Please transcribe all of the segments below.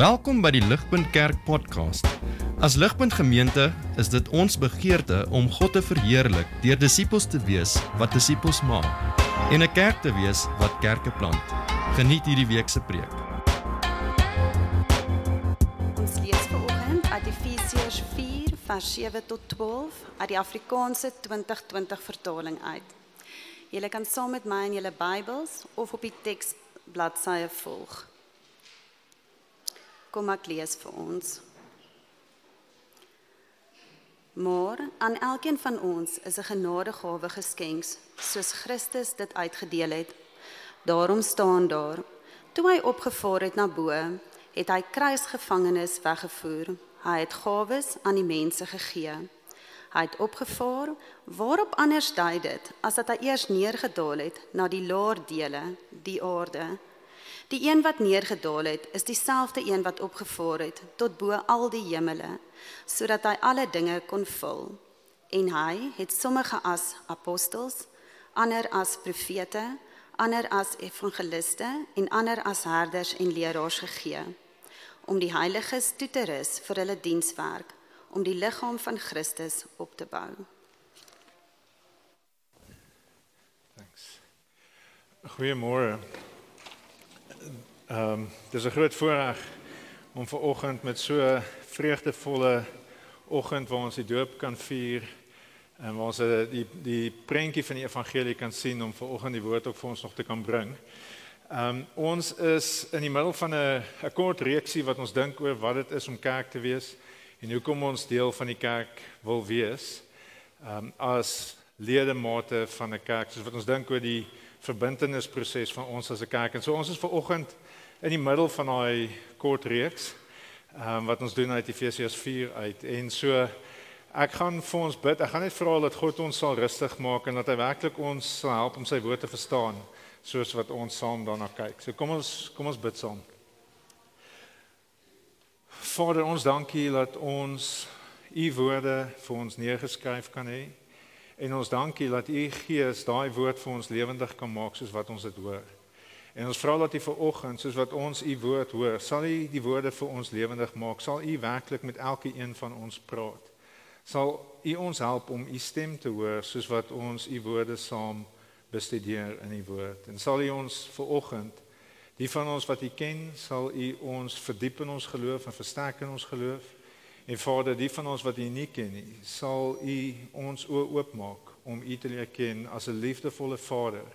Welkom by die Ligpunt Kerk podcast. As Ligpunt Gemeente is dit ons begeerte om God te verheerlik deur disippels te wees wat disippels maak en 'n kerk te wees wat kerke plant. Geniet hierdie week se preek. Ons lees vanoggend uit Efesiërs 4 vers 7 tot 12 uit die Afrikaanse 2020 vertaling uit. Julle kan saam met my in julle Bybels of op die teksbladsye volg. Kom ek lees vir ons. Maar aan elkeen van ons is 'n genadegawe geskenk, soos Christus dit uitgedeel het. Daarom staan daar: Toe hy opgevaar het na bo, het hy kruisgevangenes weggevoer. Hy het gawes aan die mense gegee. Hy het opgevaar, waarop anders dui dit as dat hy eers neergedaal het na die laer dele, die aarde. Die een wat neergedaal het, is dieselfde een wat opgevaar het tot bo al die hemele, sodat hy alle dinge kon vul. En hy het sommige as apostels, ander as profete, ander as evangeliste en ander as herders en leraars gegee om die heiliges toe te rus vir hulle dienswerk om die liggaam van Christus op te bou. Thanks. Goeiemôre. Ehm um, dis 'n groot voorreg om ver oggend met so vreugdevolle oggend waar ons die doop kan vier en waar ons die die prentjie van die evangelie kan sien om ver oggend die woord ook vir ons nog te kan bring. Ehm um, ons is in die middel van 'n 'n kort reeksie wat ons dink oor wat dit is om kerk te wees en hoekom ons deel van die kerk wil wees. Ehm um, as ledemate van 'n kerk, soos wat ons dink oor die verbintenisproses van ons as 'n kerk. En so ons is ver oggend in die middel van daai kort reeks ehm um, wat ons doen uit Efesiërs 4 uit. En so ek gaan vir ons bid. Ek gaan net vra dat God ons sal rustig maak en dat hy werklik ons sal help om sy woord te verstaan soos wat ons saam daarna kyk. So kom ons kom ons bid saam. Vader, ons dankie dat ons u woorde vir ons neergeskryf kan hê. En ons dankie dat u Gees daai woord vir ons lewendig kan maak soos wat ons dit hoor. En ons vra dat u ver oggend soos wat ons u woord hoor, sal u die woorde vir ons lewendig maak. Sal u werklik met elke een van ons praat. Sal u ons help om u stem te hoor soos wat ons u woorde saam bestudeer in u woord. En sal u ons ver oggend die van ons wat u ken, sal u ons verdiep in ons geloof en versterk in ons geloof. En Vader, die van ons wat U nie ken nie, sal U ons oë oopmaak om U te leer ken as 'n liefdevolle Vader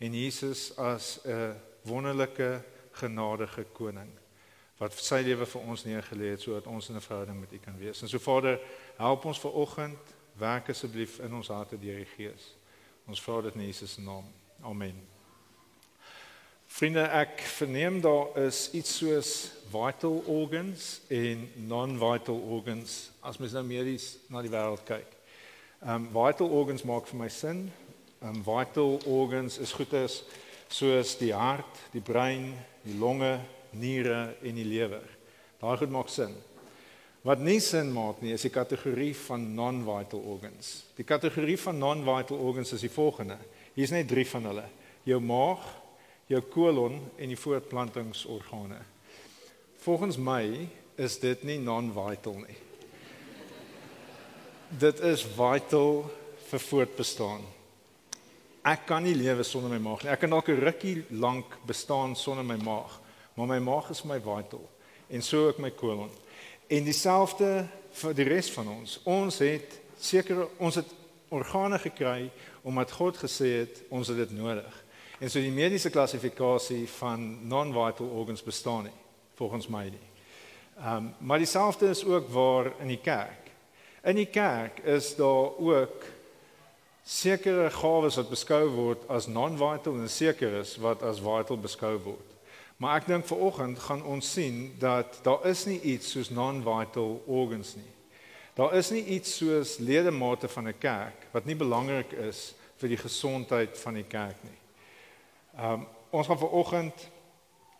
en Jesus as 'n wonderlike genadige koning wat sy lewe vir ons neergelê het sodat ons in 'n verhouding met U kan wees. En so Vader, help ons ver oggend werk asseblief in ons harte deur die Gees. Ons vra dit in Jesus se naam. Amen. Vriende, ek verneem daar is iets soos vital organs en non-vital organs as mens nou medies na die wêreld kyk. Um vital organs maak vir my sin. Um vital organs is goedes soos die hart, die brein, die longe, niere en die lewer. Daai goed maak sin. Wat nie sin maak nie is die kategorie van non-vital organs. Die kategorie van non-vital organs is die volgende. Hier's net 3 van hulle. Jou maag, jou kolon en die voortplantingsorgane. Volgens my is dit nie non-vital nie. Dit is vital vir voortbestaan. Ek kan nie lewe sonder my maag nie. Ek kan dalk 'n rukkie lank bestaan sonder my maag, maar my maag is my vital en so ook my kolon. En dieselfde vir die res van ons. Ons het seker ons het organe gekry omdat God gesê het ons het dit nodig. En so die mediese klassifikasie van non-vital organs bestaan nie volgens my nie. Ehm um, maar dieselfde is ook waar in die kerk. In die kerk is daar ook sekere gawes wat beskou word as non-vital en seker is wat as vital beskou word. Maar ek dink vanoggend gaan ons sien dat daar is nie iets soos non-vital organs nie. Daar is nie iets soos ledemate van 'n kerk wat nie belangrik is vir die gesondheid van die kerk nie. Um, ons gaan vanoggend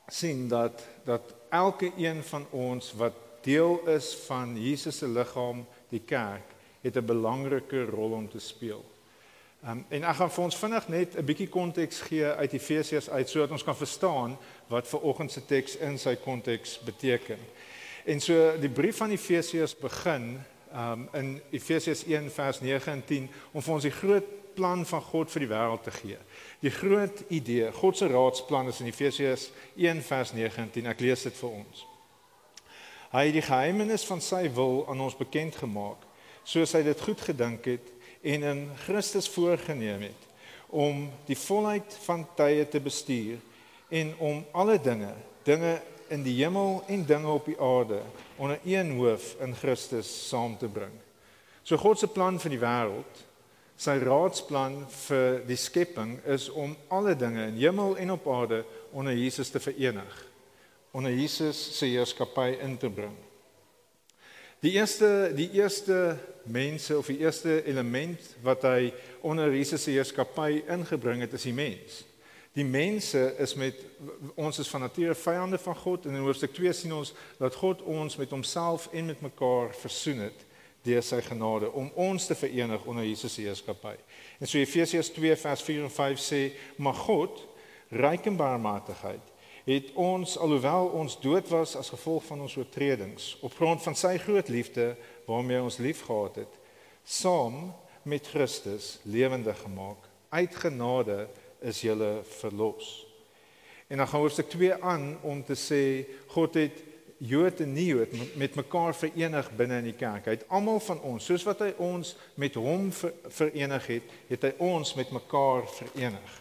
sien dat dat elke een van ons wat deel is van Jesus se liggaam, die kerk, het 'n belangrike rol om te speel. Um, en ek gaan vir ons vinnig net 'n bietjie konteks gee uit Efesiërs uit sodat ons kan verstaan wat ver oggend se teks in sy konteks beteken. En so die brief van Efesiërs begin um, in Efesiërs 1 vers 9 en 10 om vir ons die groot plan van God vir die wêreld te gee. Die groot idee, God se raadsplan is in Efesiërs 1 vers 9 en 10. Ek lees dit vir ons. Hy het die geheimenis van sy wil aan ons bekend gemaak, soos hy dit goed gedink het en in Christus voorgenem het om die volheid van tye te bestuur en om alle dinge, dinge in die hemel en dinge op die aarde onder een hoof in Christus saam te bring. So God se plan vir die wêreld, sy raadsplan vir die skepping is om alle dinge in hemel en op aarde onder Jesus te verenig onder Jesus se heerskappy in te bring. Die eerste die eerste mense of die eerste element wat hy onder Jesus se heerskappy ingebring het is die mens. Die mense is met ons is van nature vyande van God en in hoofstuk 2 sien ons dat God ons met homself en met mekaar versoen het deur sy genade om ons te verenig onder Jesus se heerskappy. En so Efesiërs 2 vers 4 en 5 sê, maar God ryk in barmhartigheid het ons alhoewel ons dood was as gevolg van ons oortredings op grond van sy groot liefde waarmee ons liefgehad het saam met Christus lewendig gemaak uit genade is jy verlos en dan gaan hoofstuk 2 aan om te sê God het Jood en nie Jood met mekaar verenig binne in die kerk. Hy het almal van ons, soos wat hy ons met hom verenig het, het hy ons met mekaar verenig.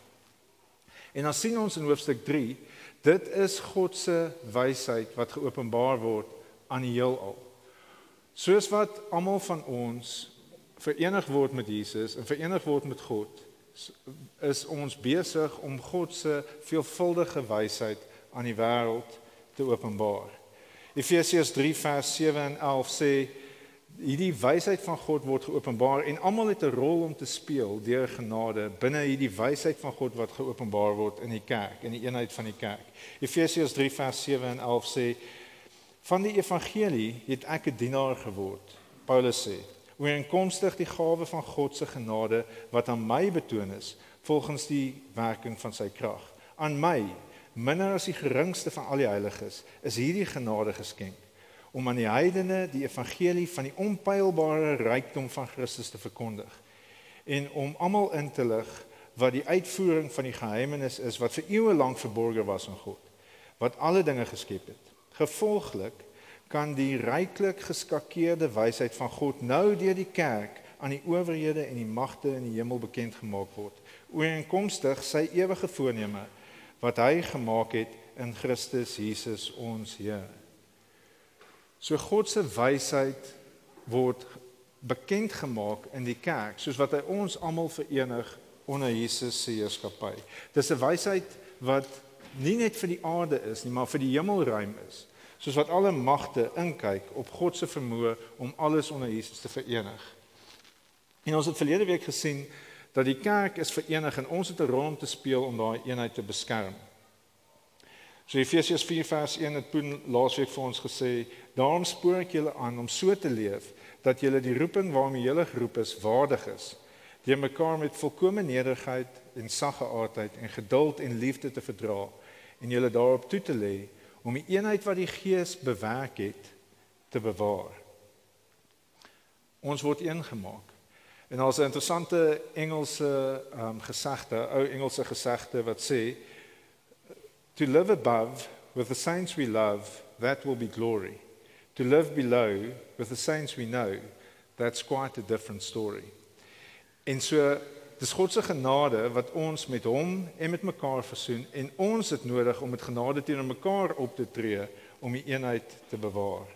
En dan sien ons in hoofstuk Dit is God se wysheid wat geopenbaar word aan die heelal. Soos wat almal van ons verenig word met Jesus en verenig word met God, is ons besig om God se veelvuldige wysheid aan die wêreld te openbaar. Efesiërs 3 vers 7 en 11 sê hierdie wysheid van God word geopenbaar en almal het 'n rol om te speel deur genade binne hierdie wysheid van God wat geopenbaar word in die kerk, in die eenheid van die kerk. Efesiërs 3 vers 7 en 11 sê van die evangelie het ek 'n dienaar geword. Paulus sê, ooreenkomstig die gawe van God se genade wat aan my betoon is volgens die werking van sy krag. Aan my, minder as die geringste van al die heiliges, is hierdie genade geskenk om aan die heidene die evangelie van die onpylbare rykdom van Christus te verkondig en om almal in te lig wat die uitvoering van die geheimenis is wat vir eeue lank verborge was aan God wat alle dinge geskep het. Gevolglik kan die ryklik geskakeerde wysheid van God nou deur die kerk aan die owerhede en die magte in die hemel bekend gemaak word ooreenkomstig sy ewige voorneme wat hy gemaak het in Christus Jesus ons Here So God se wysheid word bekend gemaak in die kerk soos wat hy ons almal verenig onder Jesus se heerskappy. Dis 'n wysheid wat nie net vir die aarde is nie, maar vir die hemelruim is. Soos wat alle magte inkyk op God se vermoë om alles onder Jesus te verenig. En ons het verlede week gesien dat die kerk is verenig en ons het 'n rol om te speel om daai eenheid te beskerm. So Efesiërs 4 vers 1 het Poen laasweek vir ons gesê, daarom spoor ek julle aan om so te leef dat julle die roeping waarmee julle geroep is waardig is, deur mekaar met volkomme nederigheid en sagge aardheid en geduld en liefde te verdra en julle daarop toe te lê om die eenheid wat die Gees bewerk het te bewaar. Ons word een gemaak. En daar's 'n interessante Engelse ehm um, gesegde, ou Engelse gesegde wat sê To live above with the saints we love, that will be glory. To live below with the saints we know, that's quite a different story. En so dis God se genade wat ons met hom en met mekaar versoen en ons het nodig om met genade teenoor mekaar op te tree om die eenheid te bewaar.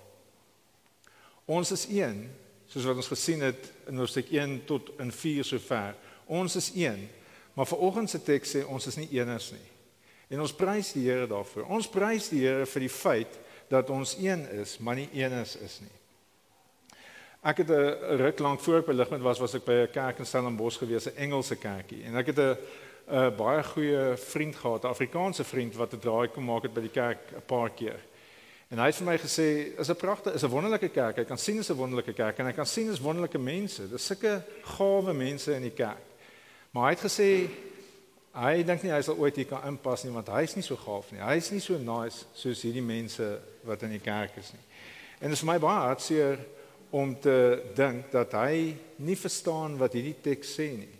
Ons is een, soos wat ons gesien het in hoofstuk 1 tot in 4 sover. Ons is een, maar vanoggend se teks sê ons is nie eeners nie. En ons prys die Here daarvoor. Ons prys die Here vir die feit dat ons een is, maar nie eenes is nie. Ek het 'n ruk lank voor op Ligpunt was was ek by 'n kerk in Stellenbosch gewees, 'n Engelse kerkie. En ek het 'n 'n baie goeie vriend gehad, 'n Afrikaanse vriend wat 'n draai kom maak het by die kerk 'n paar keer. En hy het vir my gesê, "Is 'n pragtige, is 'n wonderlike kerk. Ek kan sien dis 'n wonderlike kerk en ek kan sien dis wonderlike mense. Dis sulke gawe mense in die kerk." Maar hy het gesê hy dink nie hy sal ooit hier kan inpas nie want hy's nie so gaaf nie. Hy's nie so nice soos hierdie mense wat in die kerk is nie. En dit is my baie hartseer om te dink dat hy nie verstaan wat hierdie teks sê nie.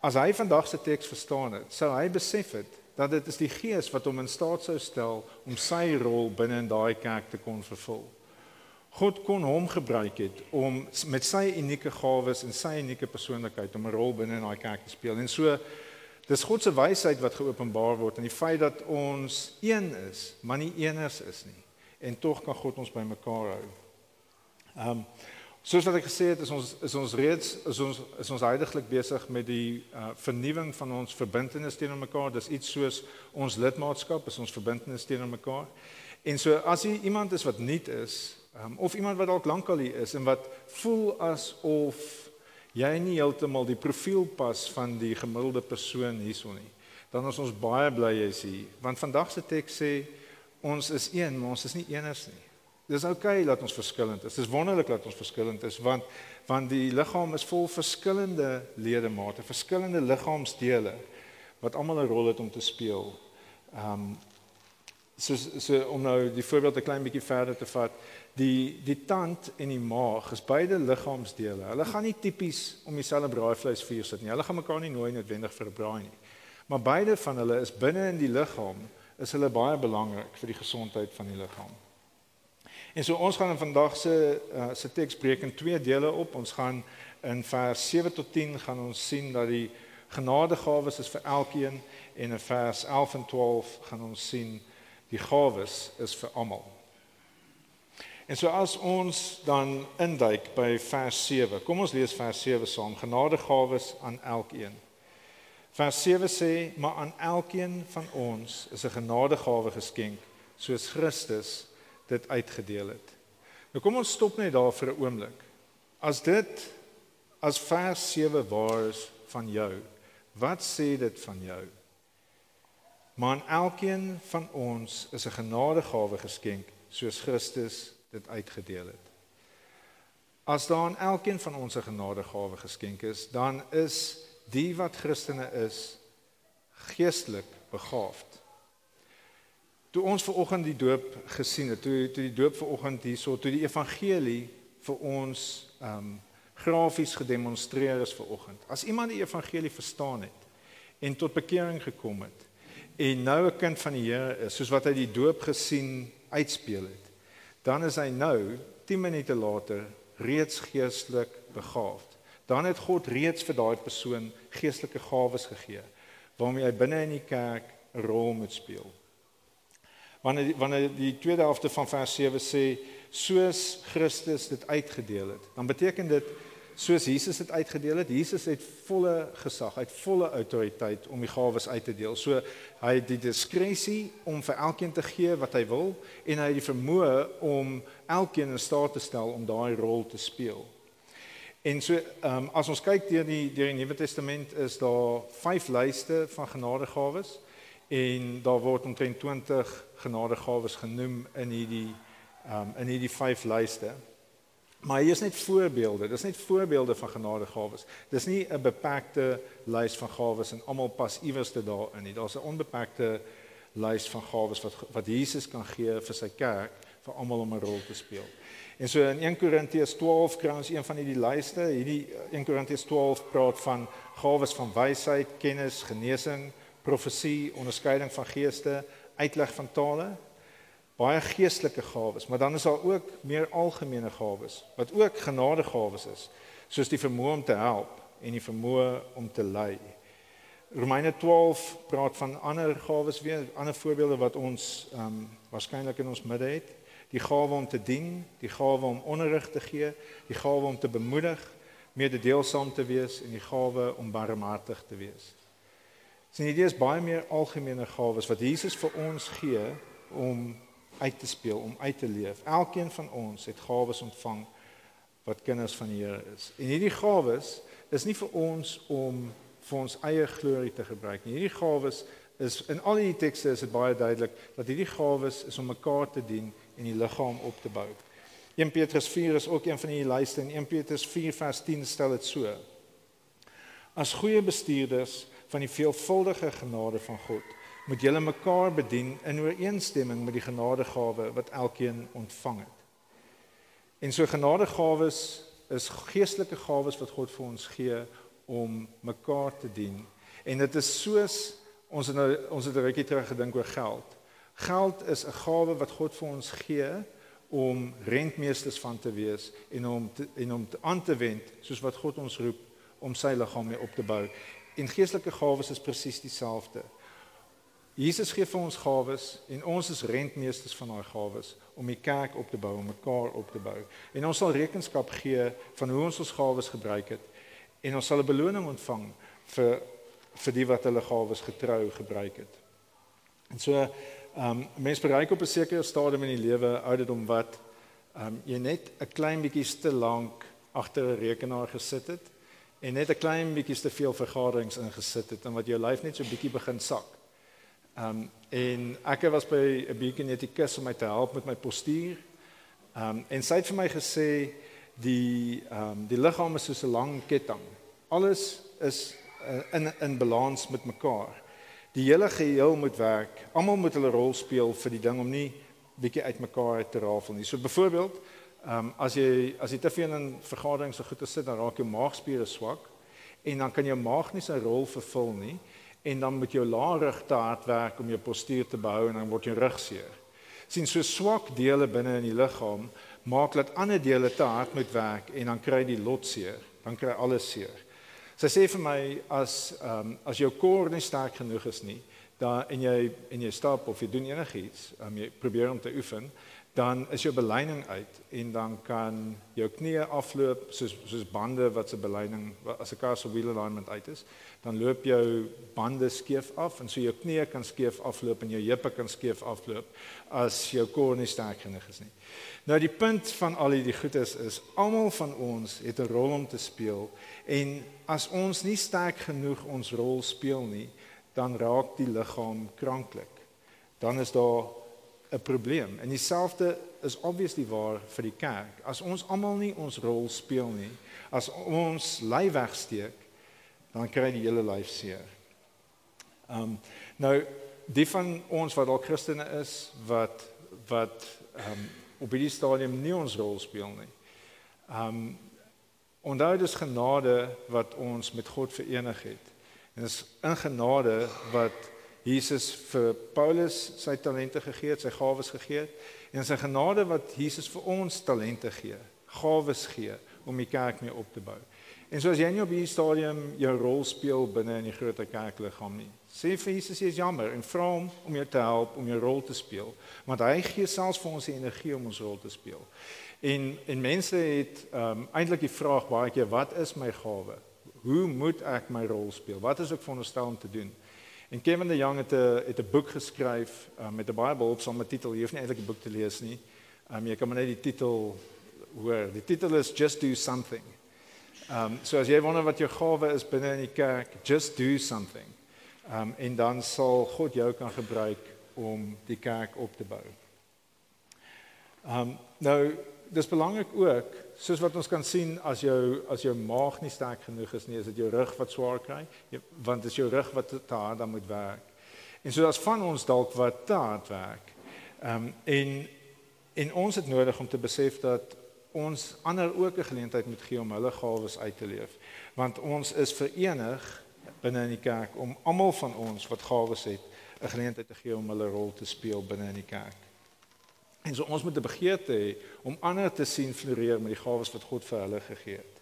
As hy vandag se teks verstaan het, sou hy besef het dat dit is die Gees wat hom in staat sou stel om sy rol binne in daai kerk te kon vervul. God kon hom gebruik het om met sy unieke gawes en sy unieke persoonlikheid om 'n rol binne in daai kerk te speel. En so dis God se wysheid wat geopenbaar word en die feit dat ons een is, maar nie eeners is nie. En tog kan God ons bymekaar hou. Ehm um, soos wat ek gesê het, is ons is ons reeds is ons is ons heidaglik besig met die uh, vernuwing van ons verbintenis teenoor mekaar. Dis iets soos ons lidmaatskap is ons verbintenis teenoor mekaar. En so as jy iemand is wat nuut is, um, of iemand wat dalk lankal hier is en wat voel asof jy nie heeltemal die profiel pas van die gemiddelde persoon hierson nie, dan is ons baie bly jy's hier, want vandag se teks sê ons is een, maar ons is nie eeners nie. Dis oukei okay dat ons verskillend is. Dis wonderlik dat ons verskillend is want want die liggaam is vol verskillende ledemate, verskillende liggaamsdele wat almal 'n rol het om te speel. Um, so so om nou die voorbeeld 'n klein bietjie verder te vat, die die tand en die maag is beide liggaamsdele. Hulle gaan nie tipies om dieselfde braaivleis vuur sit nie. Hulle gaan mekaar nie nooi noodwendig vir 'n braai nie. Maar beide van hulle is binne in die liggaam is hulle baie belangrik vir die gesondheid van die liggaam. En so ons gaan in vandag se uh, se teks breek in twee dele op. Ons gaan in vers 7 tot 10 gaan ons sien dat die genadegawes is vir elkeen en in vers 11 en 12 gaan ons sien die gawes is vir almal. En so as ons dan induik by vers 7. Kom ons lees vers 7 saam. Genadegawes aan elkeen. Vers 7 sê, maar aan elkeen van ons is 'n genadegawe geskenk soos Christus dit uitgedeel het. Nou kom ons stop net daar vir 'n oomblik. As dit as vers 7 waar is van jou, wat sê dit van jou? Maar aan elkeen van ons is 'n genadegawe geskenk soos Christus dit uitgedeel het. As daar aan elkeen van ons 'n genadegawe geskenk is, dan is die wat Christene is geestelik begaafd. Toe ons ver oggend die doop gesien het, toe toe die doop ver oggend hierso, toe die evangelie vir ons ehm um, grafies gedemonstreer is ver oggend. As iemand die evangelie verstaan het en tot bekering gekom het en nou 'n kind van die Here is, soos wat hy die doop gesien uitspeel het, dan is hy nou 10 minute later reeds geestelik begaafd. Dan het God reeds vir daai persoon geestelike gawes gegee waarmee hy binne in die kerk 'n rol moet speel. Wanneer wanneer die tweede helfte van vers 7 sê soos Christus dit uitgedeel het, dan beteken dit soos Jesus dit uitgedeel het. Jesus het volle gesag, hy het volle autoriteit om die gawes uit te deel. So hy het die diskresie om vir elkeen te gee wat hy wil en hy het die vermoë om elkeen in staat te stel om daai rol te speel. En so ehm um, as ons kyk deur die deur die Nuwe Testament is daar vyf lyste van genadegawes en daar word omtrent 20 genadegawes genoem in hierdie ehm um, in hierdie vyf lyste. Maar hier is net voorbeelde. Dis net voorbeelde van genadegawes. Dis nie 'n beperkte lys van gawes en almal pas iewers te daarin nie. Daar's 'n onbeperkte lys van gawes wat wat Jesus kan gee vir sy kerk vir almal om 'n rol te speel. En so in 1 Korintiërs 12 kry ons een van hierdie lyste. Hierdie 1 Korintiërs 12 praat van gawes van wysheid, kennis, genesing, profesie, onderskeiding van geeste, uitleg van tale baie geestelike gawes, maar dan is daar ook meer algemene gawes wat ook genadegawes is, soos die vermoë om te help en die vermoë om te lei. Romeine 12 praat van ander gawes weer, ander voorbeelde wat ons ehm um, waarskynlik in ons midde het. Die gawe om te dien, die gawe om onderrig te gee, die gawe om te bemoedig, mededeelsaam te wees en die gawe om barmhartig te wees. Sien dit is baie meer algemene gawes wat Jesus vir ons gee om uit te speel, om uit te leef. Elkeen van ons het gawes ontvang wat kinders van die Here is. En hierdie gawes is nie vir ons om vir ons eie glorie te gebruik nie. Hierdie gawes is in al die tekste is dit baie duidelik dat hierdie gawes is om mekaar te dien en die liggaam op te bou. 1 Petrus 4 is ook een van die lyste en 1 Petrus 4 vers 10 stel dit so. As goeie bestuurders van die veelvuldige genade van God, moet julle mekaar bedien in ooreenstemming met die genadegawe wat elkeen ontvang het. En so genadegawes is geestelike gawes wat God vir ons gee om mekaar te dien. En dit is soos ons het nou ons het 'n rukkie terug gedink oor geld. Geld is 'n gawe wat God vir ons gee om rentmeesters van te wees en om te, en om te aan te wend soos wat God ons roep om sy liggaam mee op te bou. En geestelike gawes is presies dieselfde. Jesus gee vir ons gawes en ons is rentmeesters van daai gawes om die kerk op te bou, om mekaar op te bou. En ons sal rekenskap gee van hoe ons ons gawes gebruik het en ons sal 'n beloning ontvang vir vir die wat hulle gawes getrou gebruik het. En so ehm um, mense bereik op 'n sekere stadium in die lewe ouderdom wat ehm um, jy net 'n klein bietjie te lank agter 'n rekenaar gesit het en net 'n klein bietjie te veel vergaderings ingesit het en wat jou lyf net so bietjie begin sak. Ehm um, en ek was by 'n biokinetikus om my te help met my postuur. Ehm um, en sy het vir my gesê die ehm um, die liggaam is soos 'n lang ketting. Alles is uh, in in balans met mekaar. Die hele geheel moet werk. Almal moet hulle rol speel vir die ding om nie bietjie uitmekaar te rafel nie. So byvoorbeeld, ehm um, as jy as jy te veel in vergaderings so goed sit, dan raak jou maagspiere swak en dan kan jou maag nie sy rol vervul nie en dan moet jou laarrug te hard werk om jou postuur te behou en dan word jou rug seer. sien so swak dele binne in die liggaam maak dat ander dele te hard moet werk en dan kry die lot seer, dan kry alles seer. Sy sê vir my as ehm um, as jou kor nie sterk genoeg is nie, dan en jy en jy stap of jy doen enigiets, um, jy probeer om te oefen, dan is jou beleining uit en dan kan jou knieë afloop soos soos bande wat se beleining as 'n kar se wheel alignment uit is, dan loop jou bande skeef af en so jou knieë kan skeef afloop en jou heupe kan skeef afloop as jou kor nie sterk genoeg is nie. Nou die punt van al hierdie goedes is, is almal van ons het 'n rol om te speel en as ons nie sterk genoeg ons rol speel nie, dan raak die liggaam kranklik. Dan is daar 'n probleem. En dieselfde is obviously waar vir die kerk. As ons almal nie ons rol speel nie, as ons lyf wegsteek, dan kry die hele lyf seer. Um nou die van ons wat al Christene is wat wat um op hierdie stadium nie ons rol speel nie. Um onthou dis genade wat ons met God verenig het. En dis in genade wat Jesus vir Paulus sy talente gegee het, sy gawes gegee het en sy genade wat Jesus vir ons talente gee, gawes gee om die kerk mee op te bou. En soos jy nie op hierdie stadium jou rol speel binne in die groot kerkliggaam nie. Sê vir Jesus jy is jammer en vra hom om jou te help om jou rol te speel, want hy gee selfs vir ons die energie om ons rol te speel. En en mense het ehm um, eintlik die vraag baie keer wat is my gawe? Hoe moet ek my rol speel? Wat is ek veronderstel om te doen? En Kevin de Jong het 'n het 'n boek geskryf um, met 'n baie behulpsame titel. Jy hoef nie eintlik 'n boek te lees nie. Um, jy kan maar net die titel hoor. Die titel is Just Do Something. Um, so as jy wonder wat jou gawe is binne in die kerk, just do something. Um, en dan sal God jou kan gebruik om die kerk op te bou. Um, nou dis belangrik ook soos wat ons kan sien as jou as jou maag nie sterk genoeg is nie, is dit jou rug wat swaar kry, want dit is jou rug wat te hard dan moet werk. En so as van ons dalk wat te hard werk. Ehm um, en en ons het nodig om te besef dat ons ander ook 'n geleentheid moet gee om hulle gawes uit te leef, want ons is verenig binne in die kerk om almal van ons wat gawes het 'n geleentheid te gee om hulle rol te speel binne in die kerk. En so ons moet 'n begeerte hê om ander te sien floreer met die gawes wat God vir hulle gegee het.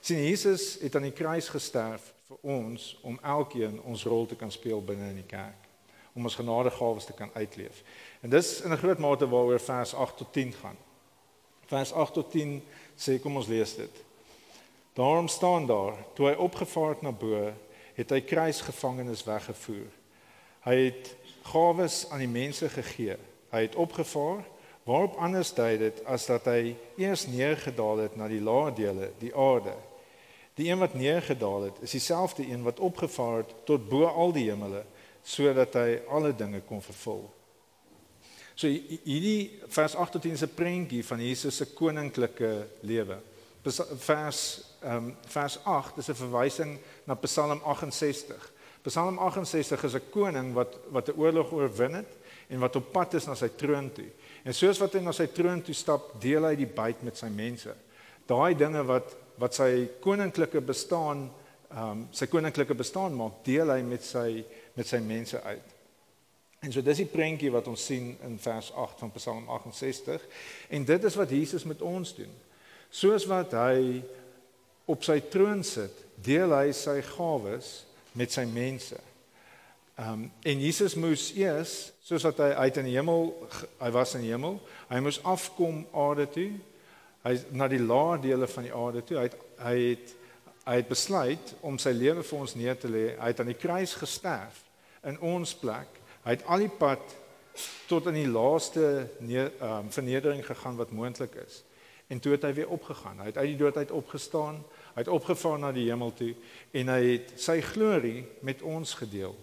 Sien Jesus het aan die kruis gesterf vir ons om elkeen ons rol te kan speel binne in die kerk, om ons genadegawes te kan uitleef. En dis in 'n groot mate waaroor vers 8 tot 10 gaan. Vers 8 tot 10 sê kom ons lees dit. Daarom staan daar, toe hy opgevaar het na bo, het hy kruisgevangenes weggevoer. Hy het gawes aan die mense gegee Hy het opgevaar waarop anders dui dit as dat hy eers neergedaal het na die lae dele, die aarde. Die een wat neergedaal het, is dieselfde een wat opgevaar het tot bo al die hemele sodat hy alle dinge kon vervul. So hierdie vers 8 tot 10 is 'n prentjie van Jesus se koninklike lewe. vers um, vers 8 is 'n verwysing na Psalm 68. Psalm 68 is 'n koning wat wat 'n oorlog oorwin het en wat op pad is na sy troon toe. En soos wat hy na sy troon toe stap, deel hy die byt met sy mense. Daai dinge wat wat sy koninklike bestaan ehm um, sy koninklike bestaan maak, deel hy met sy met sy mense uit. En so dis die prentjie wat ons sien in vers 8 van Psalm 68 en dit is wat Jesus met ons doen. Soos wat hy op sy troon sit, deel hy sy gawes met sy mense. Ehm um, en Jesus moes eers, soos wat hy uit in die hemel hy was in die hemel, hy moes afkom aarde toe. Hy na die lae dele van die aarde toe. Hy het hy het hy het besluit om sy lewe vir ons neer te lê. Hy het aan die kruis gesterf in ons plek. Hy het al die pad tot in die laaste ehm um, vernedering gegaan wat moontlik is. En toe het hy weer opgegaan. Hy het uit die dood uit opgestaan. Hy het opgevaar na die hemel toe en hy het sy glorie met ons gedeel.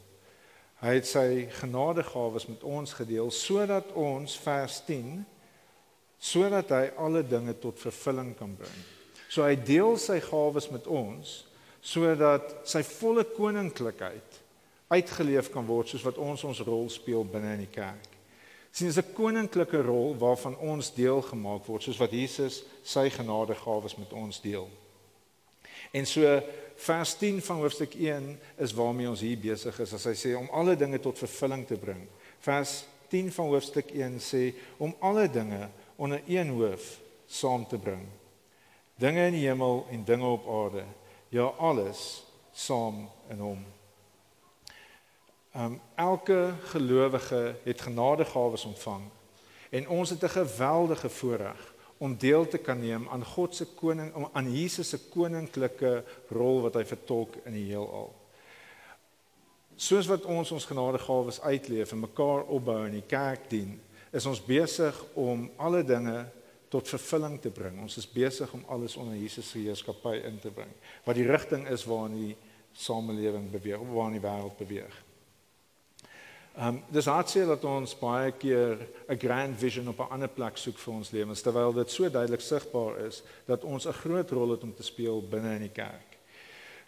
Hy het sy genadegawes met ons gedeel sodat ons vers 10 sodat hy alle dinge tot vervulling kan bring. So hy deel sy gawes met ons sodat sy volle koninklikheid uitgeleef kan word soos wat ons ons rol speel binne in die kerk sien is 'n koninklike rol waarvan ons deel gemaak word soos wat Jesus sy genadegawes met ons deel. En so vers 10 van hoofstuk 1 is waarmee ons hier besig is as hy sê om alle dinge tot vervulling te bring. Vers 10 van hoofstuk 1 sê om alle dinge onder een hoof saam te bring. Dinge in die hemel en dinge op aarde. Ja alles saam in hom. Um elke gelowige het genadegawes ontvang en ons het 'n geweldige voorreg om deel te kan neem aan God se koning om aan Jesus se koninklike rol wat hy vertolk in die heelal. Soos wat ons ons genadegawes uitleef en mekaar opbou in die kerk dien, is ons besig om alle dinge tot vervulling te bring. Ons is besig om alles onder Jesus se heerskappy in te bring. Wat die rigting is waarin die samelewing beweeg, waarin die wêreld beweeg. Ehm um, dis hartseer dat ons baie keer 'n grand vision op 'n ander plek soek vir ons lewens terwyl dit so duidelik sigbaar is dat ons 'n groot rol het om te speel binne in die kerk.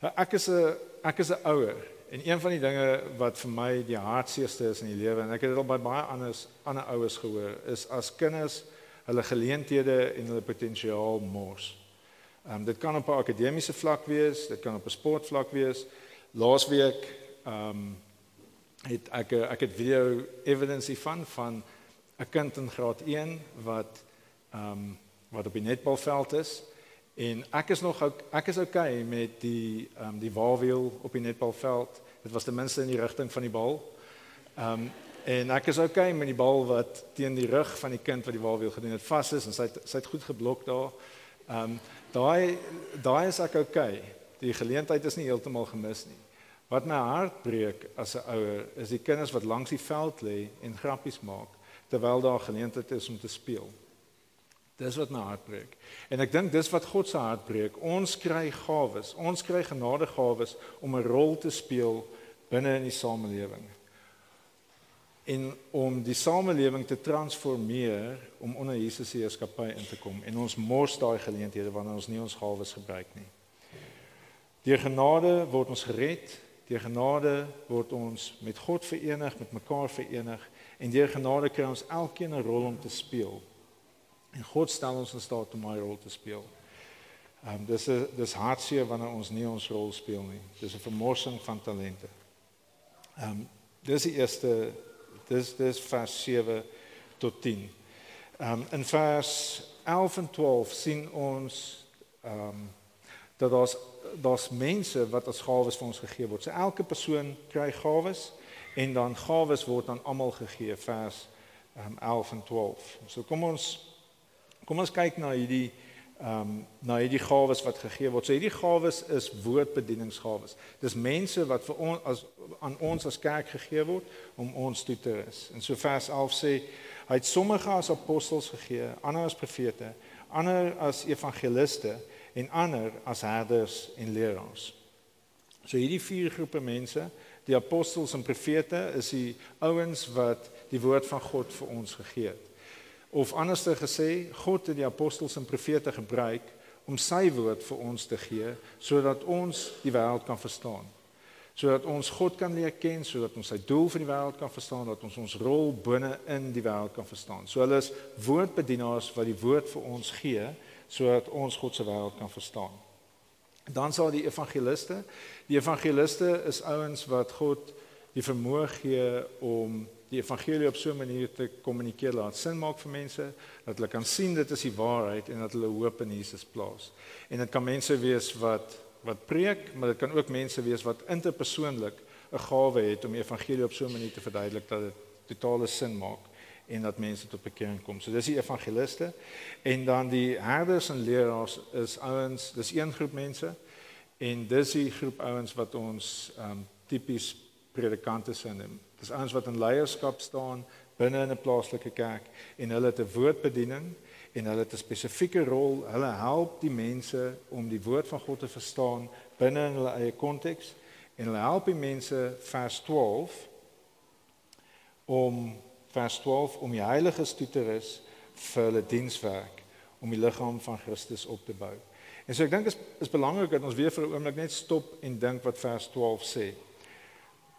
Nou ek is 'n ek is 'n ouer en een van die dinge wat vir my die hartseerste is in die lewe en ek het dit al by baie anders ander ouers gehoor is as kinders hulle geleenthede en hulle potensiaal mors. Ehm um, dit kan op 'n akademiese vlak wees, dit kan op 'n sportvlak wees. Laasweek ehm um, het ek ek het video evidence van van 'n kind in graad 1 wat ehm um, wat op die netbalveld is en ek is nog ek is okay met die ehm um, die waarwiel op die netbalveld. Dit was ten minste in die rigting van die bal. Ehm um, en ek is okay met die bal wat teen die rug van die kind wat die waarwiel gedoen het vas is en sy het, sy het goed geblok daar. Ehm um, daai daai is ek okay. Die geleentheid is nie heeltemal gemis nie. Wat my hart breek as 'n ouer is die kinders wat langs die veld lê en grappies maak terwyl daar geleentheid is om te speel. Dis wat my hart breek. En ek dink dis wat God se hart breek. Ons kry gawes, ons kry genadegawes om 'n rol te speel binne in die samelewing. En om die samelewing te transformeer om onder Jesus se heerskappy in te kom en ons mors daai geleenthede wanneer ons nie ons gawes gebruik nie. Deur genade word ons gered Deur genade word ons met God verenig, met mekaar verenig en deur genade kry ons elkeen 'n rol om te speel. En God stel ons in staat om 'n rol te speel. Ehm um, dis 'n dis hartseer wanneer ons nie ons rol speel nie. Dis 'n vermorsing van talente. Ehm um, dis die eerste dis dis vers 7 tot 10. Ehm um, in vers 11 en 12 sien ons ehm um, dat daar's daar's mense wat as gawes vir ons gegee word. So elke persoon kry gawes en dan gawes word aan almal gegee vers um, 11 en 12. So kom ons kom ons kyk na hierdie ehm um, na hierdie gawes wat gegee word. So hierdie gawes is woordbedieningsgawes. Dis mense wat vir ons as aan ons as kerk gegee word om ons toe te rus. En so vers 11 sê hy het sommige as apostels gegee, ander as profete, ander as evangeliste en ander as herders en leraars. So hierdie vier groepe mense, die apostels en profete is die ouens wat die woord van God vir ons gegee het. Of anderste gesê, God het die apostels en profete gebruik om sy woord vir ons te gee sodat ons die wêreld kan verstaan. Sodat ons God kan leer ken, sodat ons sy doel vir die wêreld kan verstaan, dat ons ons rol binne in die wêreld kan verstaan. So hulle is woordbedienaars wat die woord vir ons gee sodat ons God se wêreld kan verstaan. Dan sal die evangeliste, die evangeliste is ouens wat God die vermoë gee om die evangelie op so 'n manier te kommunikeer laat sin maak vir mense dat hulle kan sien dit is die waarheid en dat hulle hoop in Jesus plaas. En dit kan mense wees wat wat preek, maar dit kan ook mense wees wat interpersoonlik 'n gawe het om die evangelie op so 'n manier te verduidelik dat dit totale sin maak en dat mense tot bekering kom. So dis die evangeliste en dan die herders en leraars is ouens, dis een groep mense en dis die groep ouens wat ons um tipies predikante sou noem. Dis ouens wat in leierskap staan binne in 'n plaaslike kerk en hulle het 'n woordbediening en hulle het 'n spesifieke rol. Hulle help die mense om die woord van God te verstaan binne in hulle eie konteks en hulle help die mense vers 12 om vers 12 om die heiliges toe te rus vir hulle dienswerk om die liggaam van Christus op te bou. En so ek dink is is belangrik dat ons weer vir 'n oomblik net stop en dink wat vers 12 sê.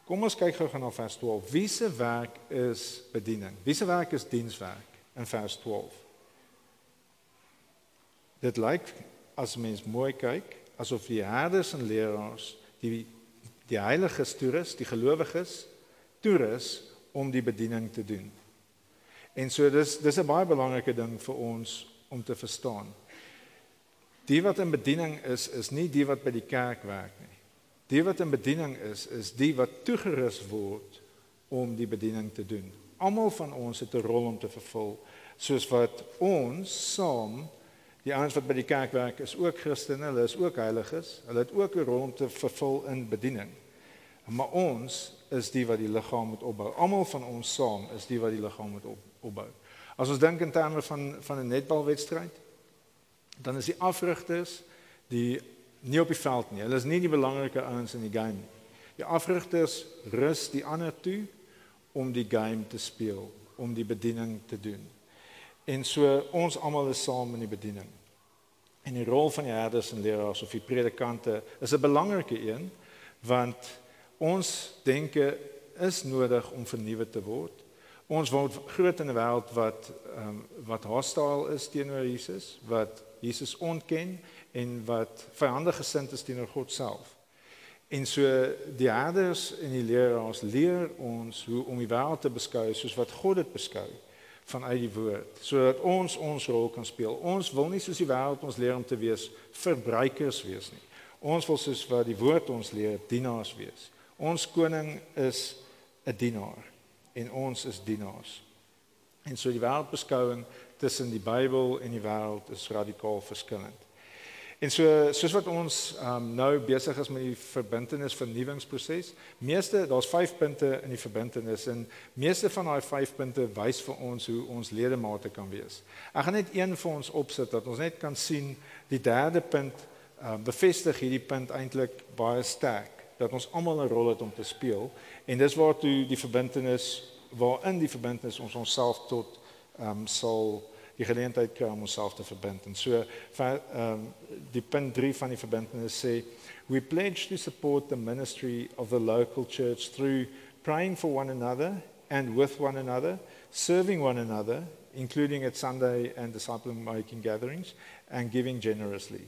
Kom ons kyk gou-gou na vers 12. Wie se werk is bediening? Wie se werk is dienswerk in vers 12? Dit lyk as mens mooi kyk asof die herders en leraars die die heiliges toerus, die gelowiges toerus om die bediening te doen. En so dis dis 'n baie belangrike ding vir ons om te verstaan. Die wat in bediening is, is nie die wat by die kerk werk nie. Die wat in bediening is, is die wat toegerus word om die bediening te doen. Almal van ons het 'n rol om te vervul, soos wat ons saam die ouens wat by die kerk werk is ook Christene, hulle is ook heiliges. Hulle het ook 'n rol om te vervul in bediening. Maar ons is die wat die liggaam moet opbou. Almal van ons saam is die wat die liggaam moet op, opbou. As ons dink in terme van van 'n netbalwedstryd, dan is die afrigters die nie op die veld nie. Hulle is nie die belangrike ouens in die game nie. Die afrigters rus die ander toe om die game te speel, om die bediening te doen. En so ons almal is saam in die bediening. En die rol van die herders en leraars of die predikante is 'n belangrike een want ons denke is nodig om vernuwe te word. Ons word groot in 'n wêreld wat ehm um, wat hostile is teenoor Jesus, wat Jesus ontken en wat vyandig gesind is teenoor God self. En so die herders en die leraars leer ons hoe om die wêreld te beskou soos wat God dit beskou vanuit die woord sodat ons ons rol kan speel. Ons wil nie soos die wêreld ons leer om te wees verbruikers wees nie. Ons wil soos wat die woord ons leer dienaars wees. Ons koning is 'n dienaar en ons is dienaars. En so die wêreldbeskouing tussen die Bybel en die wêreld is radikaal verskillend. En so soos wat ons um, nou besig is met die verbintenis vernuwingsproses, meeste daar's 5 punte in die verbintenis en meeste van daai 5 punte wys vir ons hoe ons ledemate kan wees. Ek gaan net een vir ons opsit dat ons net kan sien die derde punt um, bevestig hierdie punt eintlik baie sterk dat ons almal 'n rol het om te speel en dis waar toe die verbintenis waarin die verbintenis ons onsself tot ehm um, sal die geleentheid kry om onsself te verbind. En so ehm um, die punt 3 van die verbintenis sê we pledge to support the ministry of the local church through praying for one another and with one another, serving one another, including at Sunday and disciple making gatherings and giving generously.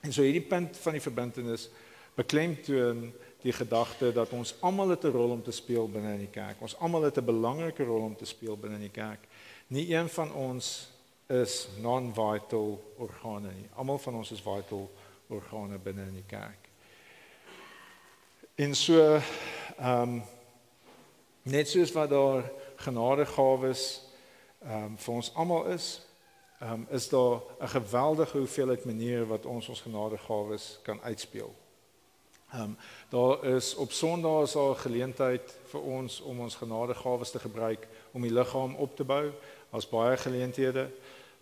En so hierdie punt van die verbintenis beklemtoon die gedagte dat ons almal 'n rol om te speel binne in die kerk. Ons almal het 'n belangrike rol om te speel binne in die kerk. Nie een van ons is non-vital organe nie. Almal van ons is vital organe binne in die kerk. En so ehm um, net soos wat daar genadegawes ehm um, vir ons almal is, ehm um, is daar 'n geweldige hoeveelheid maniere wat ons ons genadegawes kan uitspeel. Ehm um, daar is op Sondae is daar 'n geleentheid vir ons om ons genadegawes te gebruik om die liggaam op te bou as baie geleenthede.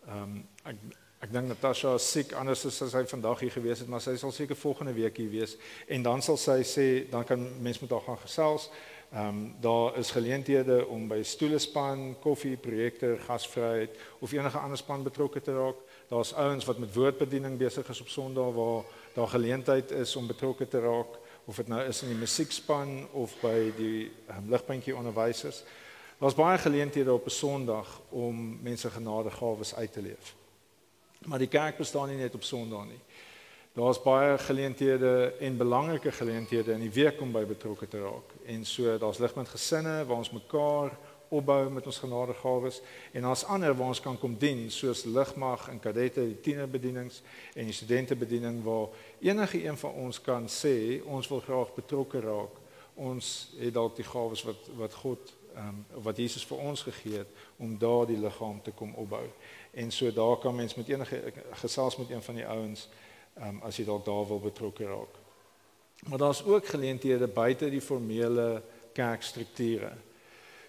Ehm um, ek ek dink Natasha is siek anders as sy vandag hier gewees het, maar sy sal seker volgende week hier wees en dan sal sy sê dan kan mens met haar gaan gesels. Ehm um, daar is geleenthede om by stoelespan, koffie, projekte, gasvryheid of enige ander span betrokke te raak. Daar's ouens wat met woordbediening besig is op Sondag waar daar geleentheid is om betrokke te raak of dit nou is in die musiekspan of by die um, ligpuntjie onderwysers. Daar's baie geleenthede op 'n Sondag om mense genadegawes uit te leef. Maar die kerk bestaan nie net op Sondag nie. Daar's baie geleenthede en belangrike geleenthede in die week om by betrokke te raak. En so daar's ligpunt gesinne waar ons mekaar opbou met ons genadegawes en daar's ander waar ons kan kom dien soos ligmag en kadette die tienerbedienings en die studentebediening waar enige een van ons kan sê ons wil graag betrokke raak. Ons het dalk die gawes wat wat God ehm um, wat Jesus vir ons gegee het om daardie liggaam te kom opbou. En so daar kan mens met enige gesels met een van die ouens ehm um, as jy dalk daar wil betrokke raak. Maar daar's ook geleenthede buite die formele kerkstrukture.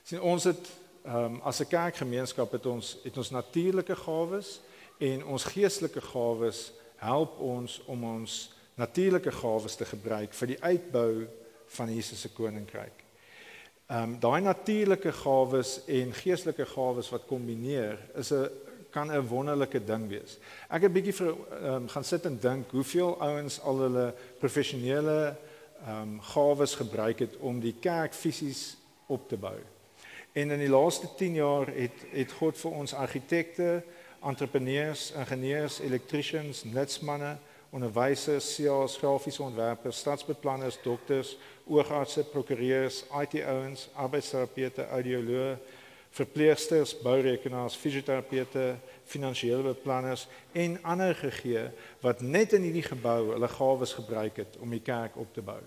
Sien ons het ehm um, as 'n kerkgemeenskap het ons het ons natuurlike gawes en ons geestelike gawes help ons om ons natuurlike gawes te gebruik vir die uitbou van Jesus se koninkryk. Ehm um, daai natuurlike gawes en geestelike gawes wat kombineer is 'n kan 'n wonderlike ding wees. Ek het bietjie vir ehm um, gaan sit en dink hoeveel ouens al hulle professionele ehm um, gawes gebruik het om die kerk fisies op te bou. En in die laaste 10 jaar het het God vir ons argitekte, entrepreneurs, ingenieurs, elektriesiens, nutsmanne, onderwysers, CEOs, grafiese ontwerpers, stadsbeplanners, dokters, oogartse, prokureurs, IT-ouens, arbeidsterapeute, audioloë, verpleegsters, bourekenaars, fisioterapeute, finansiële beplanners en ander gegee wat net in hierdie gebou hulle gawes gebruik het om die kerk op te bou.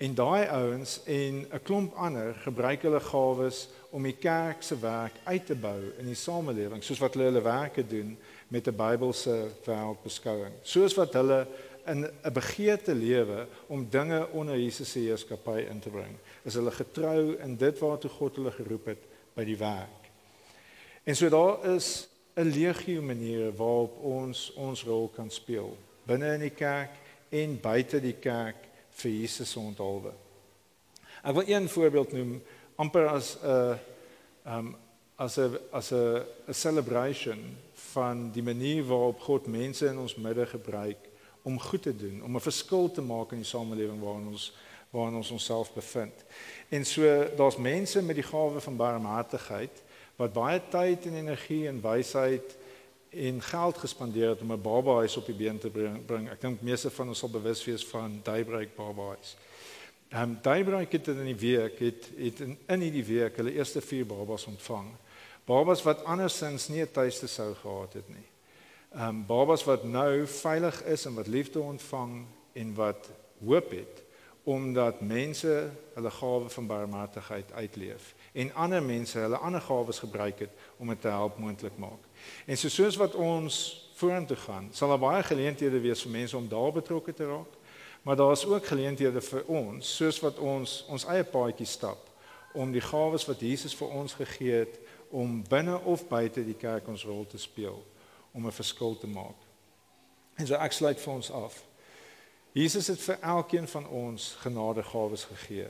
En daai ouens en 'n klomp ander gebruik hulle gawes om die kerk se werk uit te bou in die samelewing, soos wat hulle hulle werke doen met 'n Bybelse wêreldbeskouing. Soos wat hulle in 'n begeerte lewe om dinge onder Jesus se heerskappy in te bring. Is hulle getrou in dit waartoe God hulle geroep het by die werk. En so daar is 'n legio maniere waarop ons ons rol kan speel binne in die kerk en buite die kerk vir Jesus se onthulwe. Ek wil een voorbeeld noem amper as 'n um as 'n as 'n 'n celebration van die manier waarop God mense in ons midde gebruik om goed te doen, om 'n verskil te maak in die samelewing waarin ons waarin ons onsself bevind. En so daar's mense met die gawe van barmhartigheid wat baie tyd en energie en wysheid en geld gespandeer het om 'n baba huis op die been te bring. Ek dink meeste van ons sal bewus wees van Daybreak Baba huis. Ehm um, Daybreak het in die week het het in, in hierdie week hulle eerste 4 babas ontvang babas wat andersins nie 'n tuiste sou gehad het nie. Ehm um, babas wat nou veilig is en wat liefde ontvang en wat hoop het omdat mense hulle gawe van barmhartigheid uitleef en ander mense hulle ander gawes gebruik het om dit te help moontlik maak. En so soos wat ons vorentoe gaan, sal daar baie geleenthede wees vir mense om daar betrokke te raak. Maar daar is ook geleenthede vir ons, soos wat ons ons eie paadjie stap om die gawes wat Jesus vir ons gegee het om binne of buite die kerk ons rol te speel om 'n verskil te maak. En so ek sluit vir ons af. Jesus het vir elkeen van ons genadegawes gegee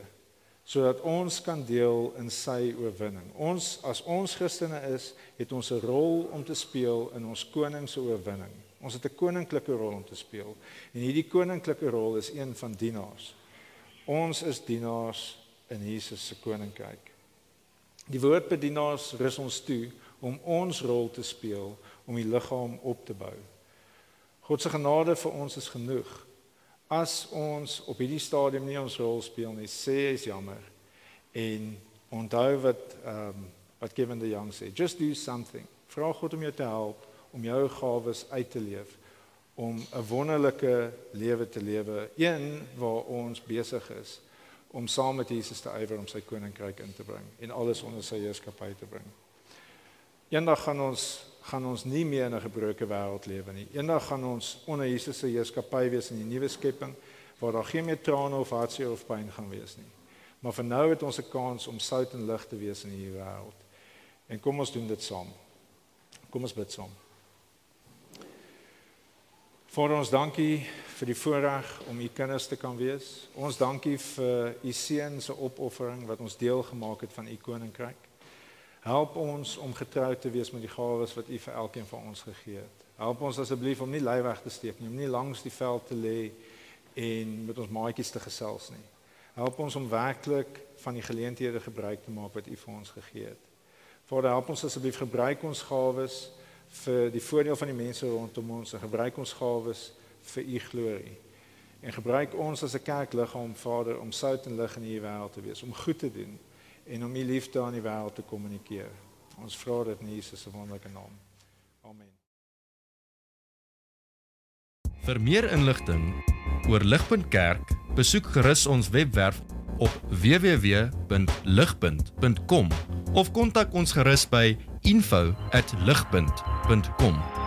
sodat ons kan deel in sy oorwinning. Ons as ons Christene is, het ons 'n rol om te speel in ons koning se oorwinning. Ons het 'n koninklike rol om te speel. En hierdie koninklike rol is een van dienaars. Ons is dienaars in Jesus se koninkryk. Die woordbedienaars rus ons toe om ons rol te speel om die liggaam op te bou. God se genade vir ons is genoeg. As ons op hierdie stadium nie ons rol speel nie, sê is jammer. En onthou wat ehm um, wat Kevin de Jong sê, just do something. Vra God om jou te help om jou gawes uit te leef om 'n wonderlike lewe te lewe, een waar ons besig is om saam met Jesus te ywer om sy koninkryk in te bring en alles onder sy heerskappy te bring. Eendag gaan ons gaan ons nie meer in 'n gebroke wêreld lewe nie. Eendag gaan ons onder Jesus se heerskappy wees in die nuwe skepping waar daar geen meer trane of hartseer of pyn gaan wees nie. Maar vir nou het ons 'n kans om sout en lig te wees in hierdie wêreld. En kom ons doen dit saam. Kom ons bid saam. Vader ons dankie vir die voorreg om u kinders te kan wees. Ons dankie vir u seun se opoffering wat ons deel gemaak het van u koninkryk. Help ons om getrou te wees met die gawes wat u vir elkeen van ons gegee het. Help ons asseblief om nie lui weg te steek nie, om nie langs die veld te lê en met ons maatjies te gesels nie. Help ons om werklik van die geleenthede gebruik te maak wat u vir ons gegee het. Vader, help ons asseblief gebruik ons gawes vir die voordeel van die mense rondom ons en gebruik ons gawes vir u glorie. En gebruik ons as 'n kerkliggaam, Vader, om sout en lig in hierdie wêreld te wees, om goed te doen en om u liefde aan die wêreld te kommunikeer. Ons vra dit in Jesus se wonderlike naam. Amen. Vir meer inligting oor Ligpunt Kerk, besoek gerus ons webwerf op www.ligpunt.com of kontak ons gerus by info@ligpunt.com